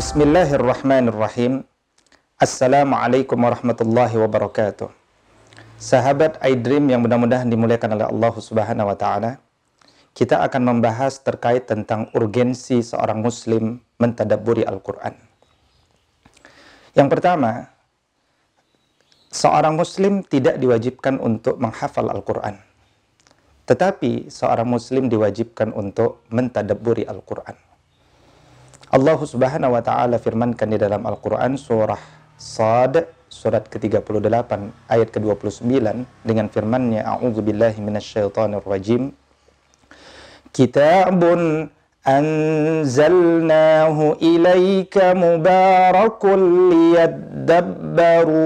Bismillahirrahmanirrahim. Assalamualaikum warahmatullahi wabarakatuh. Sahabat iDream yang mudah-mudahan dimuliakan oleh Allah Subhanahu wa taala. Kita akan membahas terkait tentang urgensi seorang muslim mentadabburi Al-Qur'an. Yang pertama, seorang muslim tidak diwajibkan untuk menghafal Al-Qur'an. Tetapi seorang muslim diwajibkan untuk mentadabburi Al-Qur'an. Allah Subhanahu wa taala firmankan di dalam Al-Qur'an surah Sad surat ke-38 ayat ke-29 dengan firman-Nya A'udzubillahi minasyaitonir rajim. Kitabun ilaika mubarakun liyadabbaru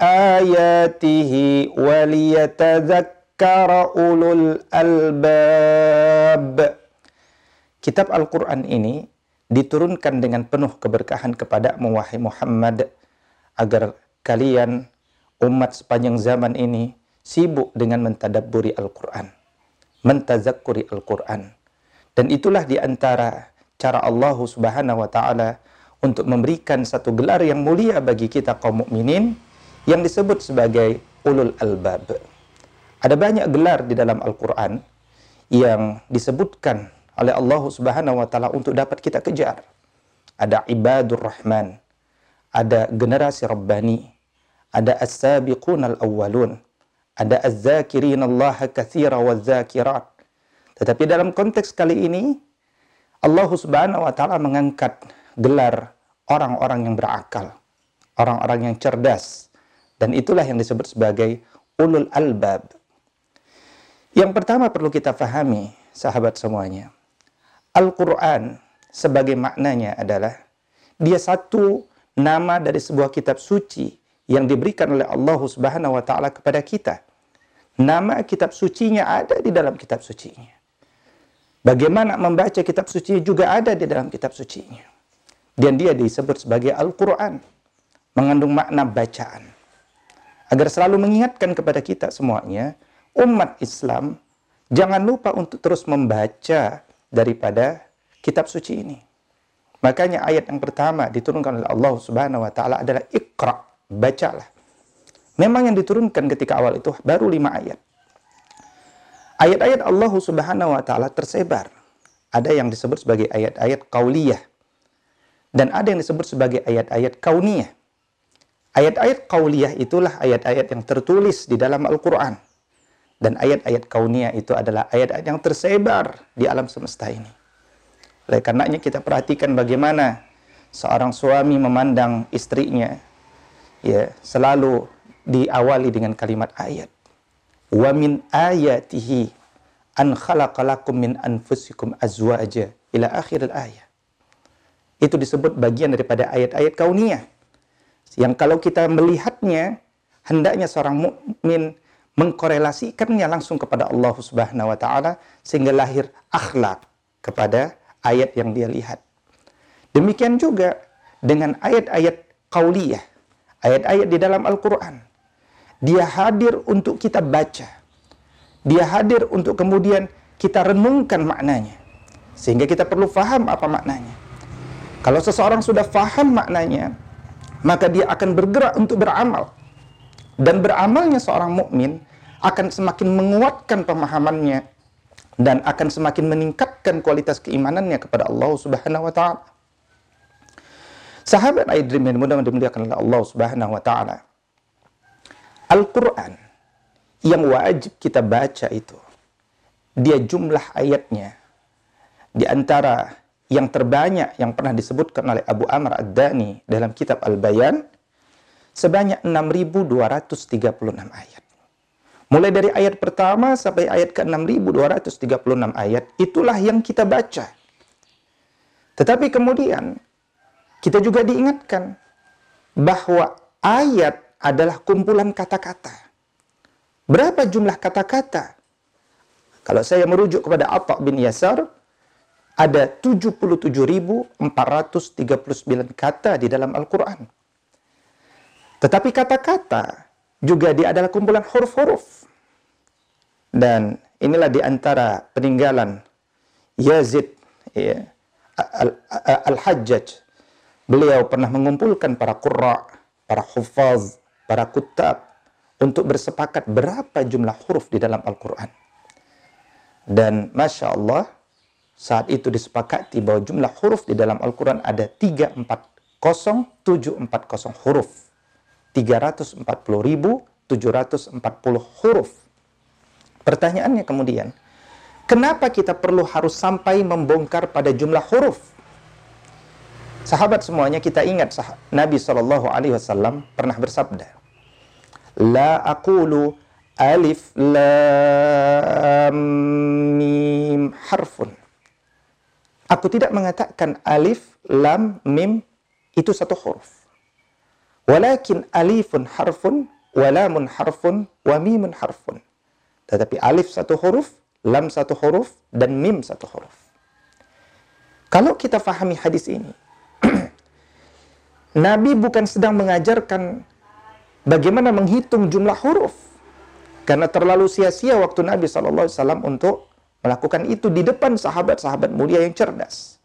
ayatihi wa liyatadzakkara ulul albab. Kitab Al-Qur'an ini diturunkan dengan penuh keberkahan kepada wahai Muhammad agar kalian umat sepanjang zaman ini sibuk dengan mentadabburi Al-Qur'an, mentazakkuri Al-Qur'an. Dan itulah di antara cara Allah Subhanahu wa taala untuk memberikan satu gelar yang mulia bagi kita kaum mukminin yang disebut sebagai ulul albab. Ada banyak gelar di dalam Al-Qur'an yang disebutkan oleh Allah Subhanahu wa taala untuk dapat kita kejar. Ada ibadur rahman, ada generasi rabbani, ada as-sabiqun al-awwalun, ada az-zakirin Allah katsira wa zakirat. Tetapi dalam konteks kali ini Allah Subhanahu wa taala mengangkat gelar orang-orang yang berakal, orang-orang yang cerdas dan itulah yang disebut sebagai ulul albab. Yang pertama perlu kita fahami, sahabat semuanya, Al-Quran sebagai maknanya adalah dia satu nama dari sebuah kitab suci yang diberikan oleh Allah Subhanahu wa taala kepada kita. Nama kitab sucinya ada di dalam kitab sucinya. Bagaimana membaca kitab suci juga ada di dalam kitab sucinya. Dan dia disebut sebagai Al-Quran. Mengandung makna bacaan. Agar selalu mengingatkan kepada kita semuanya, umat Islam, jangan lupa untuk terus membaca daripada kitab suci ini. Makanya ayat yang pertama diturunkan oleh Allah Subhanahu wa taala adalah Iqra, bacalah. Memang yang diturunkan ketika awal itu baru lima ayat. Ayat-ayat Allah Subhanahu wa taala tersebar. Ada yang disebut sebagai ayat-ayat kauliyah dan ada yang disebut sebagai ayat-ayat kauniyah. Ayat-ayat kauliyah itulah ayat-ayat yang tertulis di dalam Al-Qur'an dan ayat-ayat kaunia itu adalah ayat-ayat yang tersebar di alam semesta ini. Oleh karenanya kita perhatikan bagaimana seorang suami memandang istrinya ya selalu diawali dengan kalimat ayat. Wa min ayatihi an khalaqalakum min anfusikum azwaja ila akhir ayat. Itu disebut bagian daripada ayat-ayat kauniyah. Yang kalau kita melihatnya hendaknya seorang mukmin mengkorelasikannya langsung kepada Allah Subhanahu wa taala sehingga lahir akhlak kepada ayat yang dia lihat. Demikian juga dengan ayat-ayat qauliyah, ayat-ayat di dalam Al-Qur'an. Dia hadir untuk kita baca. Dia hadir untuk kemudian kita renungkan maknanya. Sehingga kita perlu faham apa maknanya. Kalau seseorang sudah faham maknanya, maka dia akan bergerak untuk beramal dan beramalnya seorang mukmin akan semakin menguatkan pemahamannya dan akan semakin meningkatkan kualitas keimanannya kepada Allah Subhanahu wa taala. Sahabat Aidrim yang mudah dimuliakan oleh Allah Subhanahu wa taala. Al-Qur'an yang wajib kita baca itu dia jumlah ayatnya di antara yang terbanyak yang pernah disebutkan oleh Abu Amr Ad-Dani dalam kitab Al-Bayan sebanyak 6.236 ayat. Mulai dari ayat pertama sampai ayat ke-6236 ayat, itulah yang kita baca. Tetapi kemudian kita juga diingatkan bahwa ayat adalah kumpulan kata-kata. Berapa jumlah kata-kata? Kalau saya merujuk kepada Atta bin Yasar, ada 77.439 kata di dalam Al-Quran. Tetapi kata-kata juga dia adalah kumpulan huruf-huruf. Dan inilah di antara peninggalan Yazid ya, Al-Hajjaj beliau pernah mengumpulkan para qurra, para hufaz, para kutab untuk bersepakat berapa jumlah huruf di dalam Al-Quran. Dan Masya Allah, saat itu disepakati bahwa jumlah huruf di dalam Al-Quran ada 340740 huruf. 340.740 huruf. Pertanyaannya kemudian, kenapa kita perlu harus sampai membongkar pada jumlah huruf? Sahabat semuanya kita ingat Nabi Shallallahu Alaihi Wasallam pernah bersabda, La aqulu alif lam mim harfun Aku tidak mengatakan alif, lam, mim itu satu huruf. Walakin alifun harfun, walamun harfun, wa mimun harfun. Tetapi alif satu huruf, lam satu huruf, dan mim satu huruf. Kalau kita fahami hadis ini, Nabi bukan sedang mengajarkan bagaimana menghitung jumlah huruf. Karena terlalu sia-sia waktu Nabi SAW untuk melakukan itu di depan sahabat-sahabat mulia yang cerdas.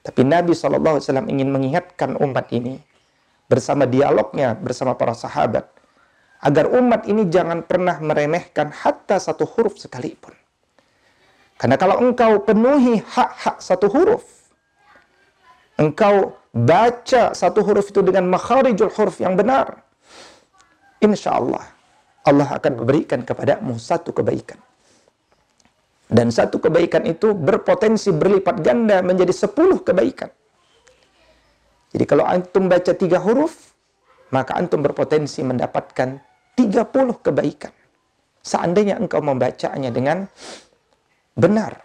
Tapi Nabi SAW ingin mengingatkan umat ini bersama dialognya bersama para sahabat agar umat ini jangan pernah meremehkan hatta satu huruf sekalipun. Karena kalau engkau penuhi hak-hak satu huruf, engkau baca satu huruf itu dengan makharijul huruf yang benar, insya Allah Allah akan memberikan kepadamu satu kebaikan. Dan satu kebaikan itu berpotensi berlipat ganda menjadi sepuluh kebaikan. Jadi kalau antum baca tiga huruf, maka antum berpotensi mendapatkan tiga puluh kebaikan. Seandainya engkau membacanya dengan benar.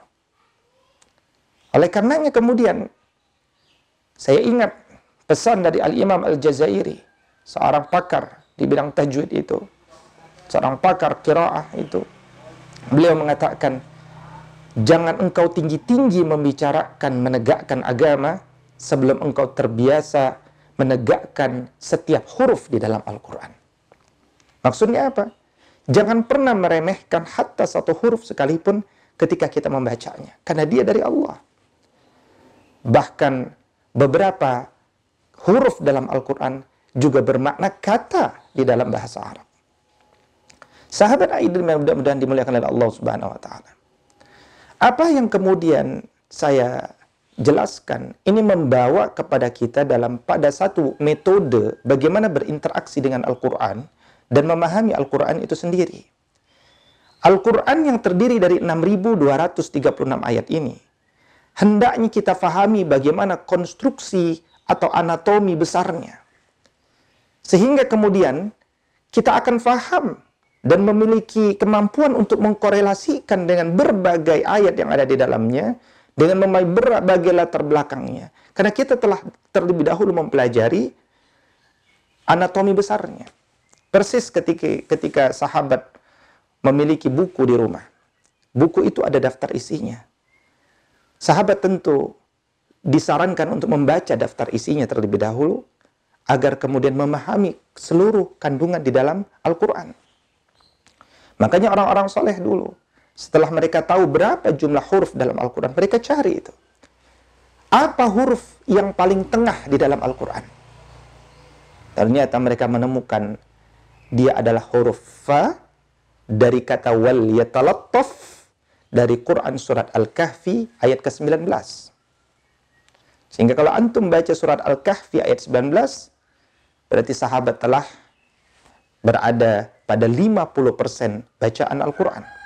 Oleh karenanya kemudian, saya ingat pesan dari Al-Imam Al-Jazairi, seorang pakar di bidang tajwid itu, seorang pakar kiraah itu. Beliau mengatakan, Jangan engkau tinggi-tinggi membicarakan menegakkan agama sebelum engkau terbiasa menegakkan setiap huruf di dalam Al-Quran. Maksudnya apa? Jangan pernah meremehkan hatta satu huruf sekalipun ketika kita membacanya. Karena dia dari Allah. Bahkan beberapa huruf dalam Al-Quran juga bermakna kata di dalam bahasa Arab. Sahabat Aidil mudah-mudahan dimuliakan oleh Allah Subhanahu wa taala. Apa yang kemudian saya jelaskan ini membawa kepada kita dalam pada satu metode bagaimana berinteraksi dengan Al-Quran dan memahami Al-Quran itu sendiri. Al-Quran yang terdiri dari 6.236 ayat ini hendaknya kita fahami bagaimana konstruksi atau anatomi besarnya. Sehingga kemudian kita akan faham dan memiliki kemampuan untuk mengkorelasikan dengan berbagai ayat yang ada di dalamnya dengan berbagai latar belakangnya. Karena kita telah terlebih dahulu mempelajari anatomi besarnya. Persis ketika ketika sahabat memiliki buku di rumah. Buku itu ada daftar isinya. Sahabat tentu disarankan untuk membaca daftar isinya terlebih dahulu agar kemudian memahami seluruh kandungan di dalam Al-Qur'an. Makanya orang-orang soleh dulu, setelah mereka tahu berapa jumlah huruf dalam Al-Quran, mereka cari itu. Apa huruf yang paling tengah di dalam Al-Quran? Ternyata mereka menemukan dia adalah huruf fa dari kata wal yatalattaf dari Quran surat Al-Kahfi ayat ke-19. Sehingga kalau antum baca surat Al-Kahfi ayat 19, berarti sahabat telah berada pada 50% bacaan Al-Quran.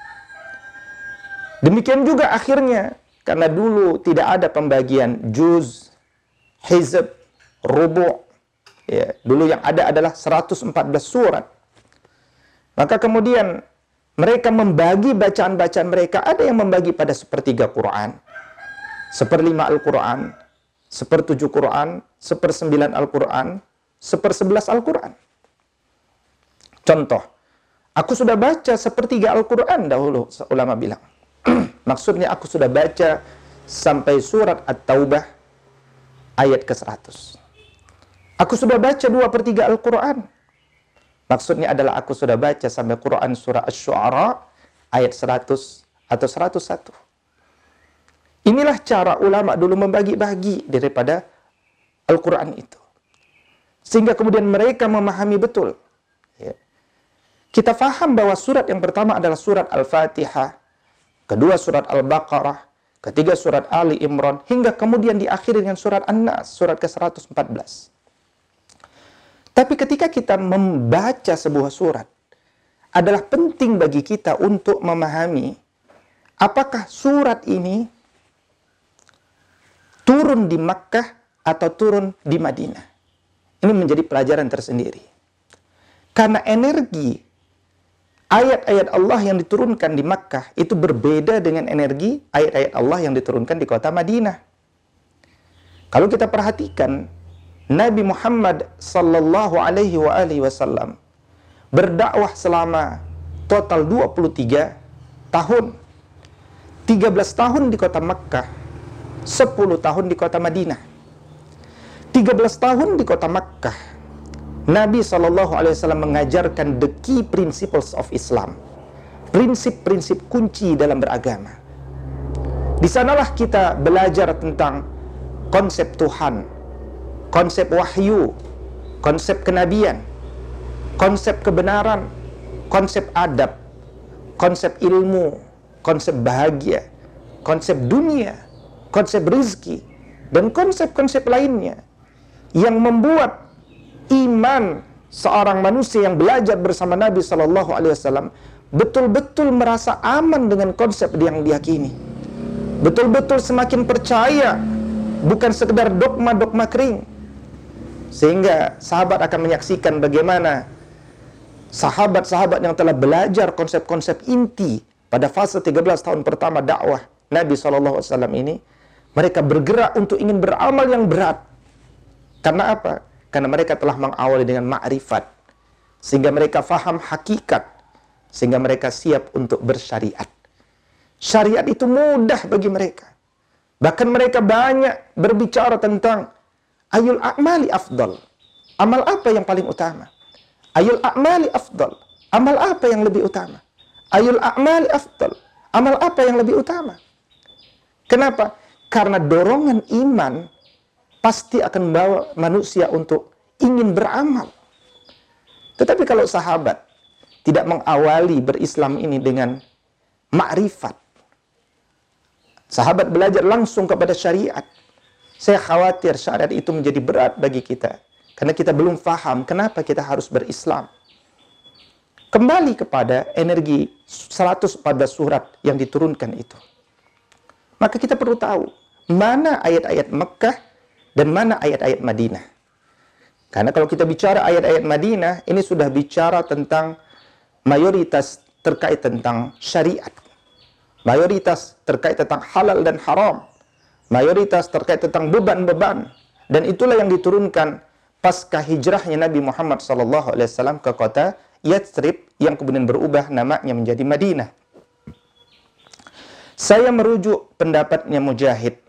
Demikian juga akhirnya, karena dulu tidak ada pembagian juz, hizb, rubu' ya, dulu yang ada adalah 114 surat. Maka kemudian mereka membagi bacaan-bacaan mereka, ada yang membagi pada sepertiga Quran, seperlima Al-Quran, sepertujuh Quran, sepersembilan Al-Quran, sepersebelas Al-Quran. Contoh, aku sudah baca sepertiga Al-Quran dahulu, ulama bilang. Maksudnya aku sudah baca sampai surat At-Taubah ayat ke-100. Aku sudah baca dua per tiga Al-Quran. Maksudnya adalah aku sudah baca sampai Quran surah Ash-Shu'ara ayat 100 atau 101. Inilah cara ulama dulu membagi-bagi daripada Al-Quran itu. Sehingga kemudian mereka memahami betul. Ya. Kita faham bahwa surat yang pertama adalah surat Al-Fatihah, kedua surat Al-Baqarah, ketiga surat Ali Imran, hingga kemudian diakhiri dengan surat An-Nas, surat ke-114. Tapi ketika kita membaca sebuah surat, adalah penting bagi kita untuk memahami apakah surat ini turun di Makkah atau turun di Madinah. Ini menjadi pelajaran tersendiri. Karena energi ayat-ayat Allah yang diturunkan di Makkah itu berbeda dengan energi ayat-ayat Allah yang diturunkan di kota Madinah. Kalau kita perhatikan Nabi Muhammad sallallahu alaihi wa alihi wasallam berdakwah selama total 23 tahun. 13 tahun di kota Makkah, 10 tahun di kota Madinah. 13 tahun di kota Makkah, Nabi SAW mengajarkan the key principles of Islam. Prinsip-prinsip kunci dalam beragama. Di sanalah kita belajar tentang konsep Tuhan, konsep wahyu, konsep kenabian, konsep kebenaran, konsep adab, konsep ilmu, konsep bahagia, konsep dunia, konsep rizki, dan konsep-konsep lainnya yang membuat iman seorang manusia yang belajar bersama Nabi Shallallahu Alaihi Wasallam betul-betul merasa aman dengan konsep yang diyakini, betul-betul semakin percaya, bukan sekedar dogma-dogma kering, sehingga sahabat akan menyaksikan bagaimana sahabat-sahabat yang telah belajar konsep-konsep inti pada fase 13 tahun pertama dakwah Nabi Wasallam ini, mereka bergerak untuk ingin beramal yang berat. Karena apa? Karena mereka telah mengawali dengan ma'rifat. Sehingga mereka faham hakikat. Sehingga mereka siap untuk bersyariat. Syariat itu mudah bagi mereka. Bahkan mereka banyak berbicara tentang ayul a'mali afdal. Amal apa yang paling utama? Ayul a'mali afdal. Amal apa yang lebih utama? Ayul a'mali afdal. Amal apa yang lebih utama? Kenapa? Karena dorongan iman pasti akan membawa manusia untuk ingin beramal. Tetapi kalau sahabat tidak mengawali berislam ini dengan makrifat, sahabat belajar langsung kepada syariat. Saya khawatir syariat itu menjadi berat bagi kita. Karena kita belum faham kenapa kita harus berislam. Kembali kepada energi 114 surat yang diturunkan itu. Maka kita perlu tahu mana ayat-ayat Mekah dan mana ayat-ayat Madinah. Karena kalau kita bicara ayat-ayat Madinah, ini sudah bicara tentang mayoritas terkait tentang syariat. Mayoritas terkait tentang halal dan haram. Mayoritas terkait tentang beban-beban. Dan itulah yang diturunkan pasca hijrahnya Nabi Muhammad SAW ke kota Yathrib yang kemudian berubah namanya menjadi Madinah. Saya merujuk pendapatnya Mujahid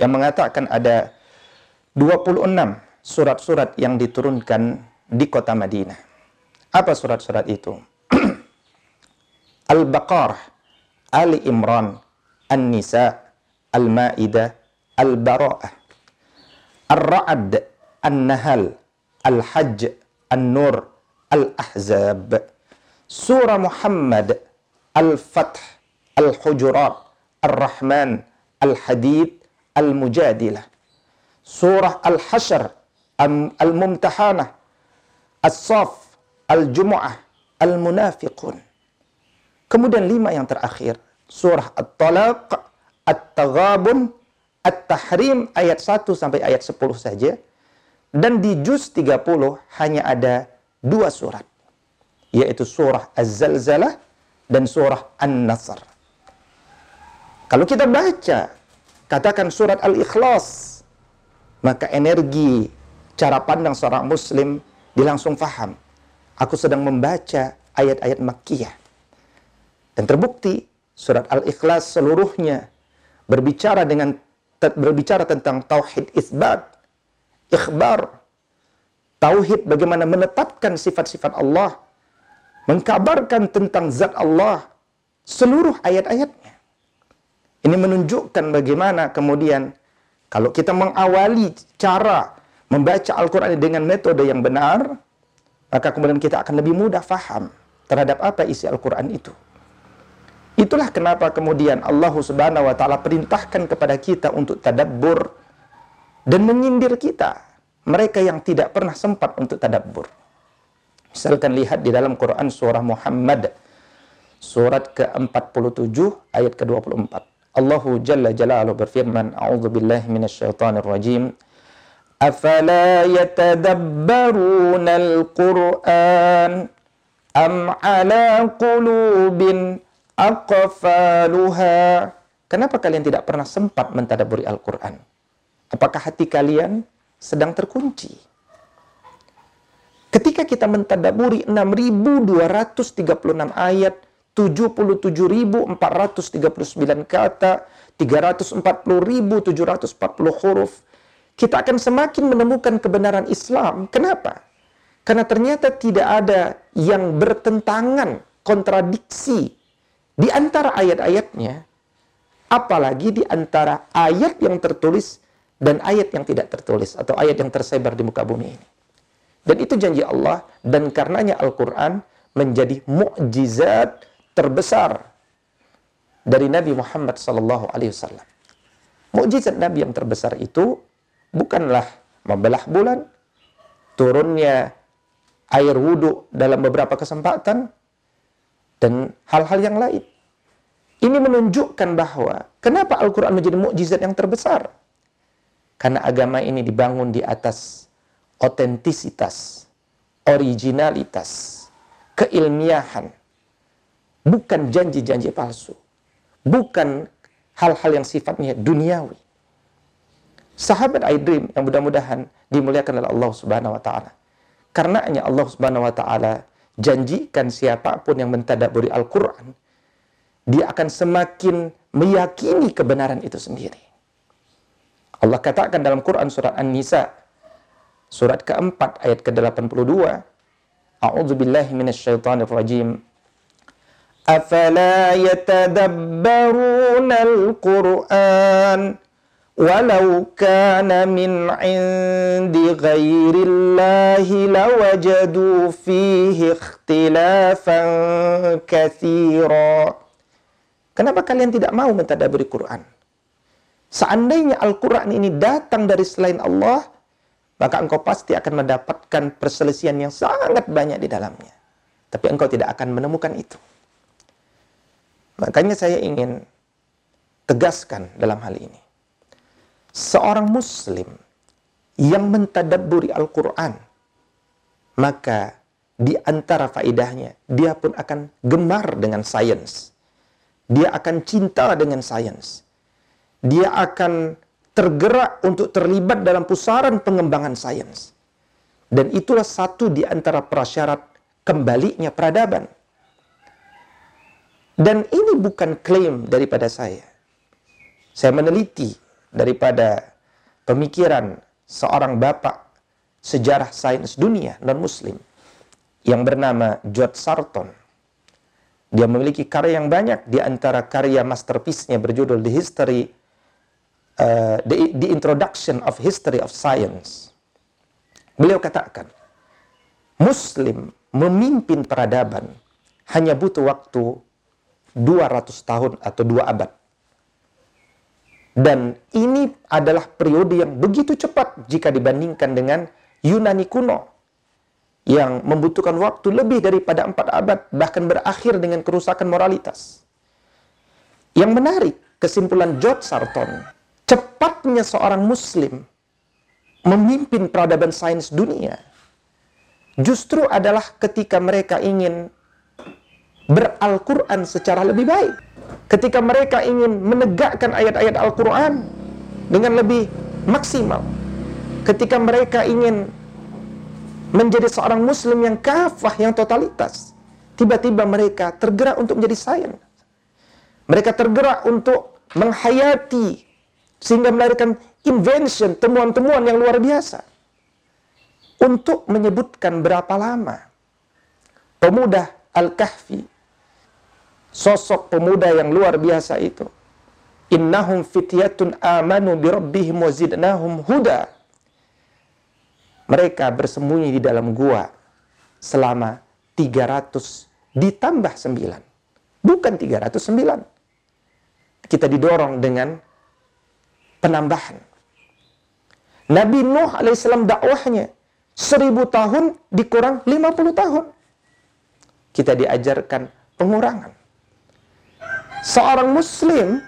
yang mengatakan ada 26 surat-surat yang diturunkan di kota Madinah. Apa surat-surat itu? Al-Baqarah, Ali Imran, An-Nisa, Al-Ma'idah, Al-Bara'ah, Ar-Ra'ad, An-Nahl, Al-Hajj, An-Nur, Al-Ahzab, Surah Muhammad, Al-Fath, Al-Hujurat, Al-Rahman, Al-Hadid, Al-Mujadilah surah Al-Hasyr, Al-Mumtahanah, As-Saf, Al-Jumu'ah, Al-Munafiqun. Kemudian lima yang terakhir, surah At-Talaq, At-Taghabun, At-Tahrim ayat 1 sampai ayat 10 saja. Dan di juz 30 hanya ada dua surat. Yaitu surah Az-Zalzalah dan surah An-Nasr. Kalau kita baca, katakan surat Al-Ikhlas, maka energi cara pandang seorang muslim dilangsung faham. Aku sedang membaca ayat-ayat Makkiyah. Dan terbukti surat Al-Ikhlas seluruhnya berbicara dengan berbicara tentang tauhid isbat, ikhbar, tauhid bagaimana menetapkan sifat-sifat Allah, mengkabarkan tentang zat Allah seluruh ayat-ayatnya. Ini menunjukkan bagaimana kemudian kalau kita mengawali cara membaca Al-Quran dengan metode yang benar, maka kemudian kita akan lebih mudah faham terhadap apa isi Al-Quran itu. Itulah kenapa kemudian Allah Subhanahu wa taala perintahkan kepada kita untuk tadabbur dan menyindir kita, mereka yang tidak pernah sempat untuk tadabbur. Misalkan lihat di dalam Quran surah Muhammad surat ke-47 ayat ke-24. Allahu Jalla Jalaluhu berfirman, A'udzu billahi minasyaitonir rajim. Afala yatadabbaruna al-Qur'an am ala qulubin aqfaluha? Kenapa kalian tidak pernah sempat mentadaburi Al-Qur'an? Apakah hati kalian sedang terkunci? Ketika kita mentadaburi 6236 ayat 77.439 kata, 340.740 huruf, kita akan semakin menemukan kebenaran Islam. Kenapa? Karena ternyata tidak ada yang bertentangan, kontradiksi di antara ayat-ayatnya, apalagi di antara ayat yang tertulis dan ayat yang tidak tertulis atau ayat yang tersebar di muka bumi ini. Dan itu janji Allah dan karenanya Al-Quran menjadi mukjizat terbesar dari Nabi Muhammad sallallahu alaihi wasallam. Mukjizat Nabi yang terbesar itu bukanlah membelah bulan, turunnya air wudhu dalam beberapa kesempatan, dan hal-hal yang lain. Ini menunjukkan bahwa kenapa Al-Quran menjadi mukjizat yang terbesar. Karena agama ini dibangun di atas otentisitas, originalitas, keilmiahan, bukan janji-janji palsu, bukan hal-hal yang sifatnya duniawi. Sahabat I Dream yang mudah-mudahan dimuliakan oleh Allah Subhanahu wa taala. Karenanya Allah Subhanahu wa taala janjikan siapa pun yang mentadaburi Al-Qur'an dia akan semakin meyakini kebenaran itu sendiri. Allah katakan dalam Quran surat An-Nisa surat keempat ayat ke-82 A'udzu billahi minasyaitonir rajim أفلا يتدبرون القرآن ولو كان من عند غير الله لوجدوا فيه اختلافا كثيرا Kenapa kalian tidak mau mentadaburi Quran? Seandainya Al-Quran ini datang dari selain Allah, maka engkau pasti akan mendapatkan perselisihan yang sangat banyak di dalamnya. Tapi engkau tidak akan menemukan itu. Makanya saya ingin tegaskan dalam hal ini. Seorang muslim yang mentadabburi Al-Quran, maka di antara faidahnya, dia pun akan gemar dengan sains. Dia akan cinta dengan sains. Dia akan tergerak untuk terlibat dalam pusaran pengembangan sains. Dan itulah satu di antara prasyarat kembalinya peradaban. Dan ini bukan klaim daripada saya. Saya meneliti daripada pemikiran seorang bapak sejarah sains dunia non-muslim yang bernama George Sarton. Dia memiliki karya yang banyak di antara karya masterpiece-nya berjudul The History uh, the, the Introduction of History of Science. Beliau katakan, Muslim memimpin peradaban hanya butuh waktu 200 tahun atau dua abad. Dan ini adalah periode yang begitu cepat jika dibandingkan dengan Yunani kuno yang membutuhkan waktu lebih daripada empat abad bahkan berakhir dengan kerusakan moralitas. Yang menarik, kesimpulan George Sarton, cepatnya seorang muslim memimpin peradaban sains dunia justru adalah ketika mereka ingin beral-Quran secara lebih baik. Ketika mereka ingin menegakkan ayat-ayat Al-Quran dengan lebih maksimal. Ketika mereka ingin menjadi seorang muslim yang kafah, yang totalitas. Tiba-tiba mereka tergerak untuk menjadi sains. Mereka tergerak untuk menghayati sehingga melahirkan invention, temuan-temuan yang luar biasa. Untuk menyebutkan berapa lama pemuda Al-Kahfi sosok pemuda yang luar biasa itu. Innahum fityatun amanu bi rabbihim wa zidnahum huda. mereka bersembunyi di dalam gua selama 300 ditambah 9. Bukan 309. Kita didorong dengan penambahan. Nabi Nuh alaihissalam dakwahnya seribu tahun dikurang 50 tahun. Kita diajarkan pengurangan. Seorang muslim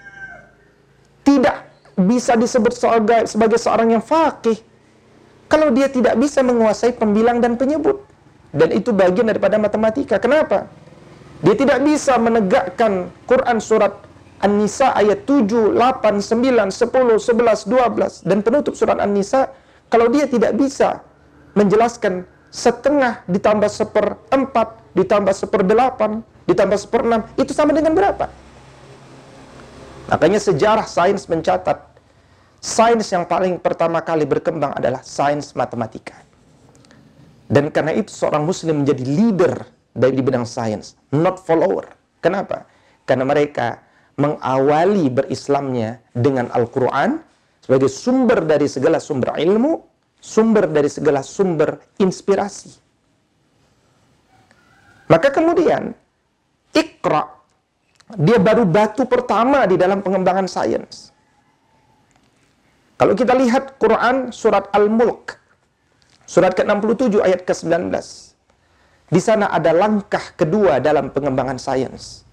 tidak bisa disebut sebagai seorang yang fakih kalau dia tidak bisa menguasai pembilang dan penyebut. Dan itu bagian daripada matematika. Kenapa? Dia tidak bisa menegakkan Quran surat An-Nisa ayat 7, 8, 9, 10, 11, 12 dan penutup surat An-Nisa kalau dia tidak bisa menjelaskan setengah ditambah seperempat ditambah seperdelapan ditambah seperenam itu sama dengan berapa? Makanya sejarah sains mencatat sains yang paling pertama kali berkembang adalah sains matematika. Dan karena itu seorang muslim menjadi leader dari bidang sains, not follower. Kenapa? Karena mereka mengawali berislamnya dengan Al-Quran sebagai sumber dari segala sumber ilmu, sumber dari segala sumber inspirasi. Maka kemudian, Iqra, dia baru batu pertama di dalam pengembangan sains. Kalau kita lihat Quran surat Al-Mulk, Surat ke-67 ayat ke-19. Di sana ada langkah kedua dalam pengembangan sains.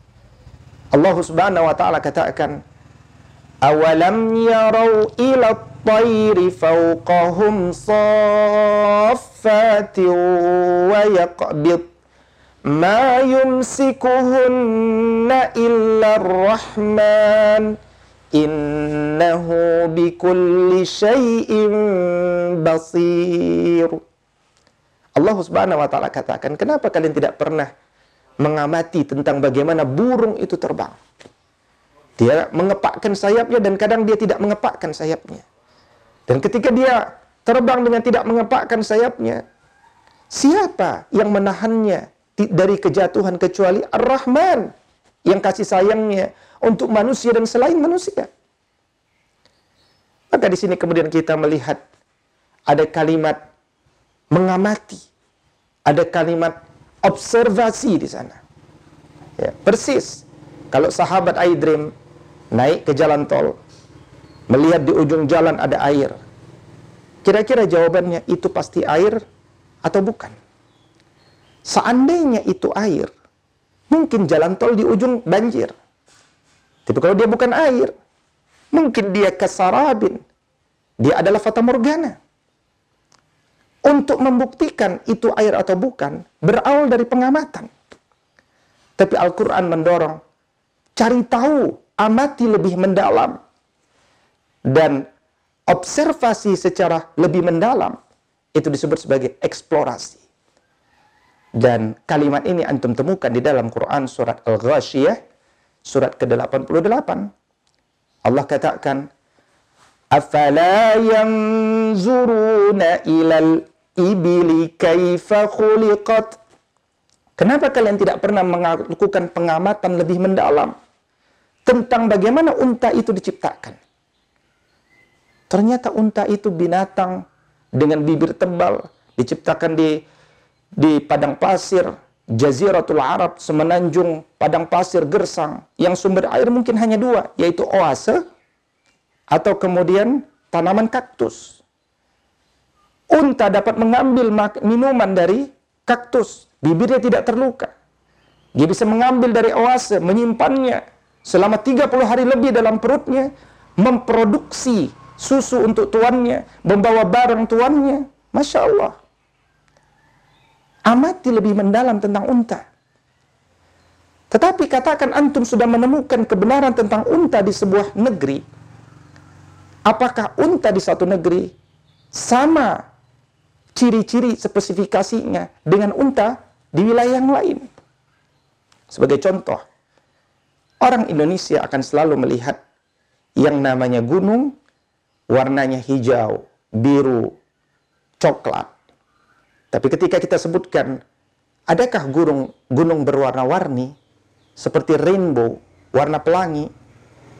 Allah Subhanahu wa taala katakan, "Awalam yarau ila at-tayri fawqahum wa yaqbid ma yumsikuhunna illa ar-rahman." innahu bikulli syai'in basir. Allah Subhanahu wa taala katakan, "Kenapa kalian tidak pernah mengamati tentang bagaimana burung itu terbang?" Dia mengepakkan sayapnya dan kadang dia tidak mengepakkan sayapnya. Dan ketika dia terbang dengan tidak mengepakkan sayapnya, siapa yang menahannya dari kejatuhan kecuali Ar-Rahman yang kasih sayangnya untuk manusia dan selain manusia. Maka di sini kemudian kita melihat ada kalimat mengamati, ada kalimat observasi di sana. Ya, persis kalau sahabat Aidrim naik ke jalan tol, melihat di ujung jalan ada air. Kira-kira jawabannya itu pasti air atau bukan? Seandainya itu air, mungkin jalan tol di ujung banjir. Tapi kalau dia bukan air, mungkin dia kesarabin. Dia adalah fata morgana. Untuk membuktikan itu air atau bukan, berawal dari pengamatan. Tapi Al-Quran mendorong, cari tahu, amati lebih mendalam. Dan observasi secara lebih mendalam, itu disebut sebagai eksplorasi. Dan kalimat ini antum temukan di dalam Quran surat Al-Ghashiyah surat ke-88 Allah katakan afala yanzuruna ilal ibili kaifa khuliqat Kenapa kalian tidak pernah melakukan pengamatan lebih mendalam tentang bagaimana unta itu diciptakan? Ternyata unta itu binatang dengan bibir tebal, diciptakan di di padang pasir, Jaziratul Arab, semenanjung padang pasir gersang, yang sumber air mungkin hanya dua, yaitu oase atau kemudian tanaman kaktus. Unta dapat mengambil minuman dari kaktus, bibirnya tidak terluka. Dia bisa mengambil dari oase, menyimpannya selama 30 hari lebih dalam perutnya, memproduksi susu untuk tuannya, membawa barang tuannya. Masya Allah. Amati lebih mendalam tentang unta. Tetapi katakan antum sudah menemukan kebenaran tentang unta di sebuah negeri. Apakah unta di satu negeri sama ciri-ciri spesifikasinya dengan unta di wilayah yang lain? Sebagai contoh, orang Indonesia akan selalu melihat yang namanya gunung warnanya hijau, biru, coklat. Tapi ketika kita sebutkan, adakah gunung gunung berwarna-warni seperti rainbow, warna pelangi?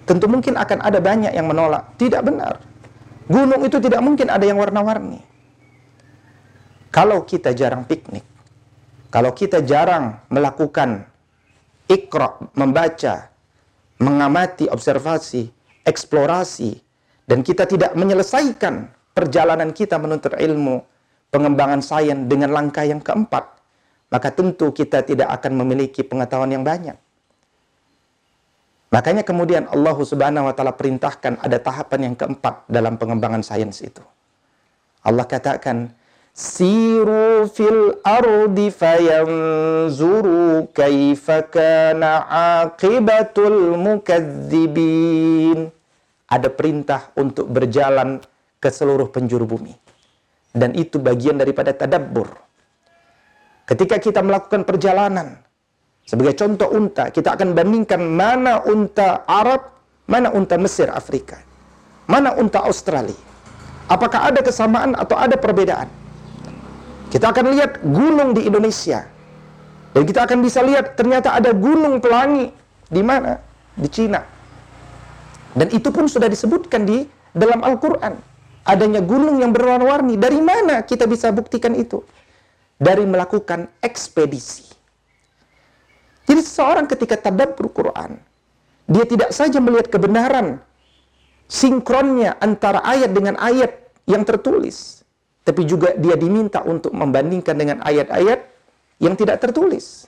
Tentu mungkin akan ada banyak yang menolak. Tidak benar. Gunung itu tidak mungkin ada yang warna-warni. Kalau kita jarang piknik, kalau kita jarang melakukan ikra, membaca, mengamati, observasi, eksplorasi, dan kita tidak menyelesaikan perjalanan kita menuntut ilmu, pengembangan sains dengan langkah yang keempat, maka tentu kita tidak akan memiliki pengetahuan yang banyak. Makanya kemudian Allah Subhanahu wa taala perintahkan ada tahapan yang keempat dalam pengembangan sains itu. Allah katakan siru fil ardi fayanzuru kaifa kana aqibatul mukadzibin. Ada perintah untuk berjalan ke seluruh penjuru bumi. Dan itu bagian daripada tadabbur. Ketika kita melakukan perjalanan, sebagai contoh unta, kita akan bandingkan mana unta Arab, mana unta Mesir, Afrika. Mana unta Australia. Apakah ada kesamaan atau ada perbedaan? Kita akan lihat gunung di Indonesia. Dan kita akan bisa lihat ternyata ada gunung pelangi. Di mana? Di Cina. Dan itu pun sudah disebutkan di dalam Al-Quran. Adanya gunung yang berwarna-warni. Dari mana kita bisa buktikan itu? Dari melakukan ekspedisi. Jadi seseorang ketika tadabbur Quran, dia tidak saja melihat kebenaran sinkronnya antara ayat dengan ayat yang tertulis, tapi juga dia diminta untuk membandingkan dengan ayat-ayat yang tidak tertulis.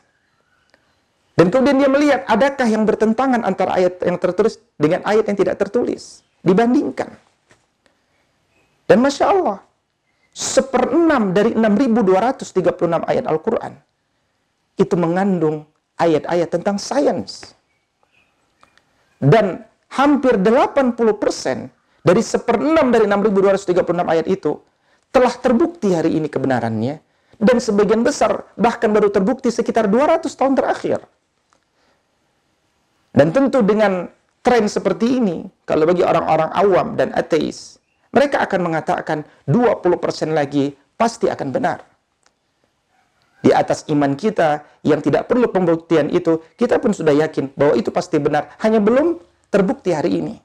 Dan kemudian dia melihat adakah yang bertentangan antara ayat yang tertulis dengan ayat yang tidak tertulis. Dibandingkan. Dan Masya Allah, seperenam dari 6.236 ayat Al-Quran, itu mengandung ayat-ayat tentang sains. Dan hampir 80% dari seperenam dari 6.236 ayat itu telah terbukti hari ini kebenarannya dan sebagian besar bahkan baru terbukti sekitar 200 tahun terakhir. Dan tentu dengan tren seperti ini, kalau bagi orang-orang awam dan ateis, mereka akan mengatakan 20% lagi pasti akan benar di atas iman kita yang tidak perlu pembuktian itu, kita pun sudah yakin bahwa itu pasti benar, hanya belum terbukti hari ini.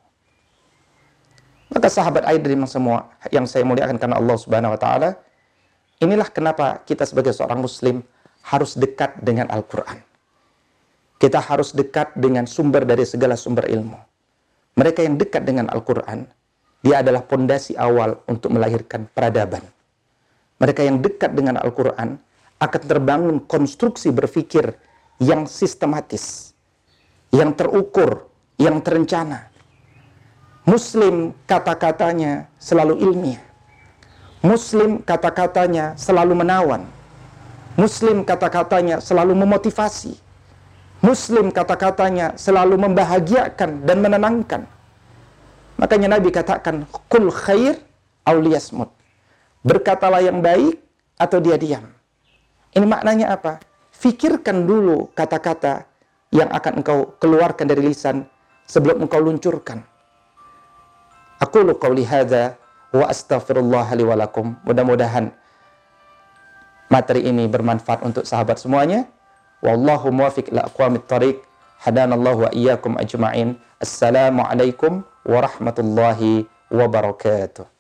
Maka sahabat air dari semua yang saya muliakan karena Allah Subhanahu wa taala, inilah kenapa kita sebagai seorang muslim harus dekat dengan Al-Qur'an. Kita harus dekat dengan sumber dari segala sumber ilmu. Mereka yang dekat dengan Al-Qur'an, dia adalah pondasi awal untuk melahirkan peradaban. Mereka yang dekat dengan Al-Qur'an, akan terbangun konstruksi berpikir yang sistematis, yang terukur, yang terencana. Muslim kata-katanya selalu ilmiah. Muslim kata-katanya selalu menawan. Muslim kata-katanya selalu memotivasi. Muslim kata-katanya selalu membahagiakan dan menenangkan. Makanya Nabi katakan, Kul khair auliyasmut. Berkatalah yang baik atau dia diam. Ini maknanya apa? Fikirkan dulu kata-kata yang akan engkau keluarkan dari lisan sebelum engkau luncurkan. Aku lu qauli hadza wa astaghfirullah li walakum. Mudah-mudahan materi ini bermanfaat untuk sahabat semuanya. Wallahu muwafiq ila aqwamit. Hadanallahu wa iyyakum ajma'in. Assalamualaikum warahmatullahi wabarakatuh.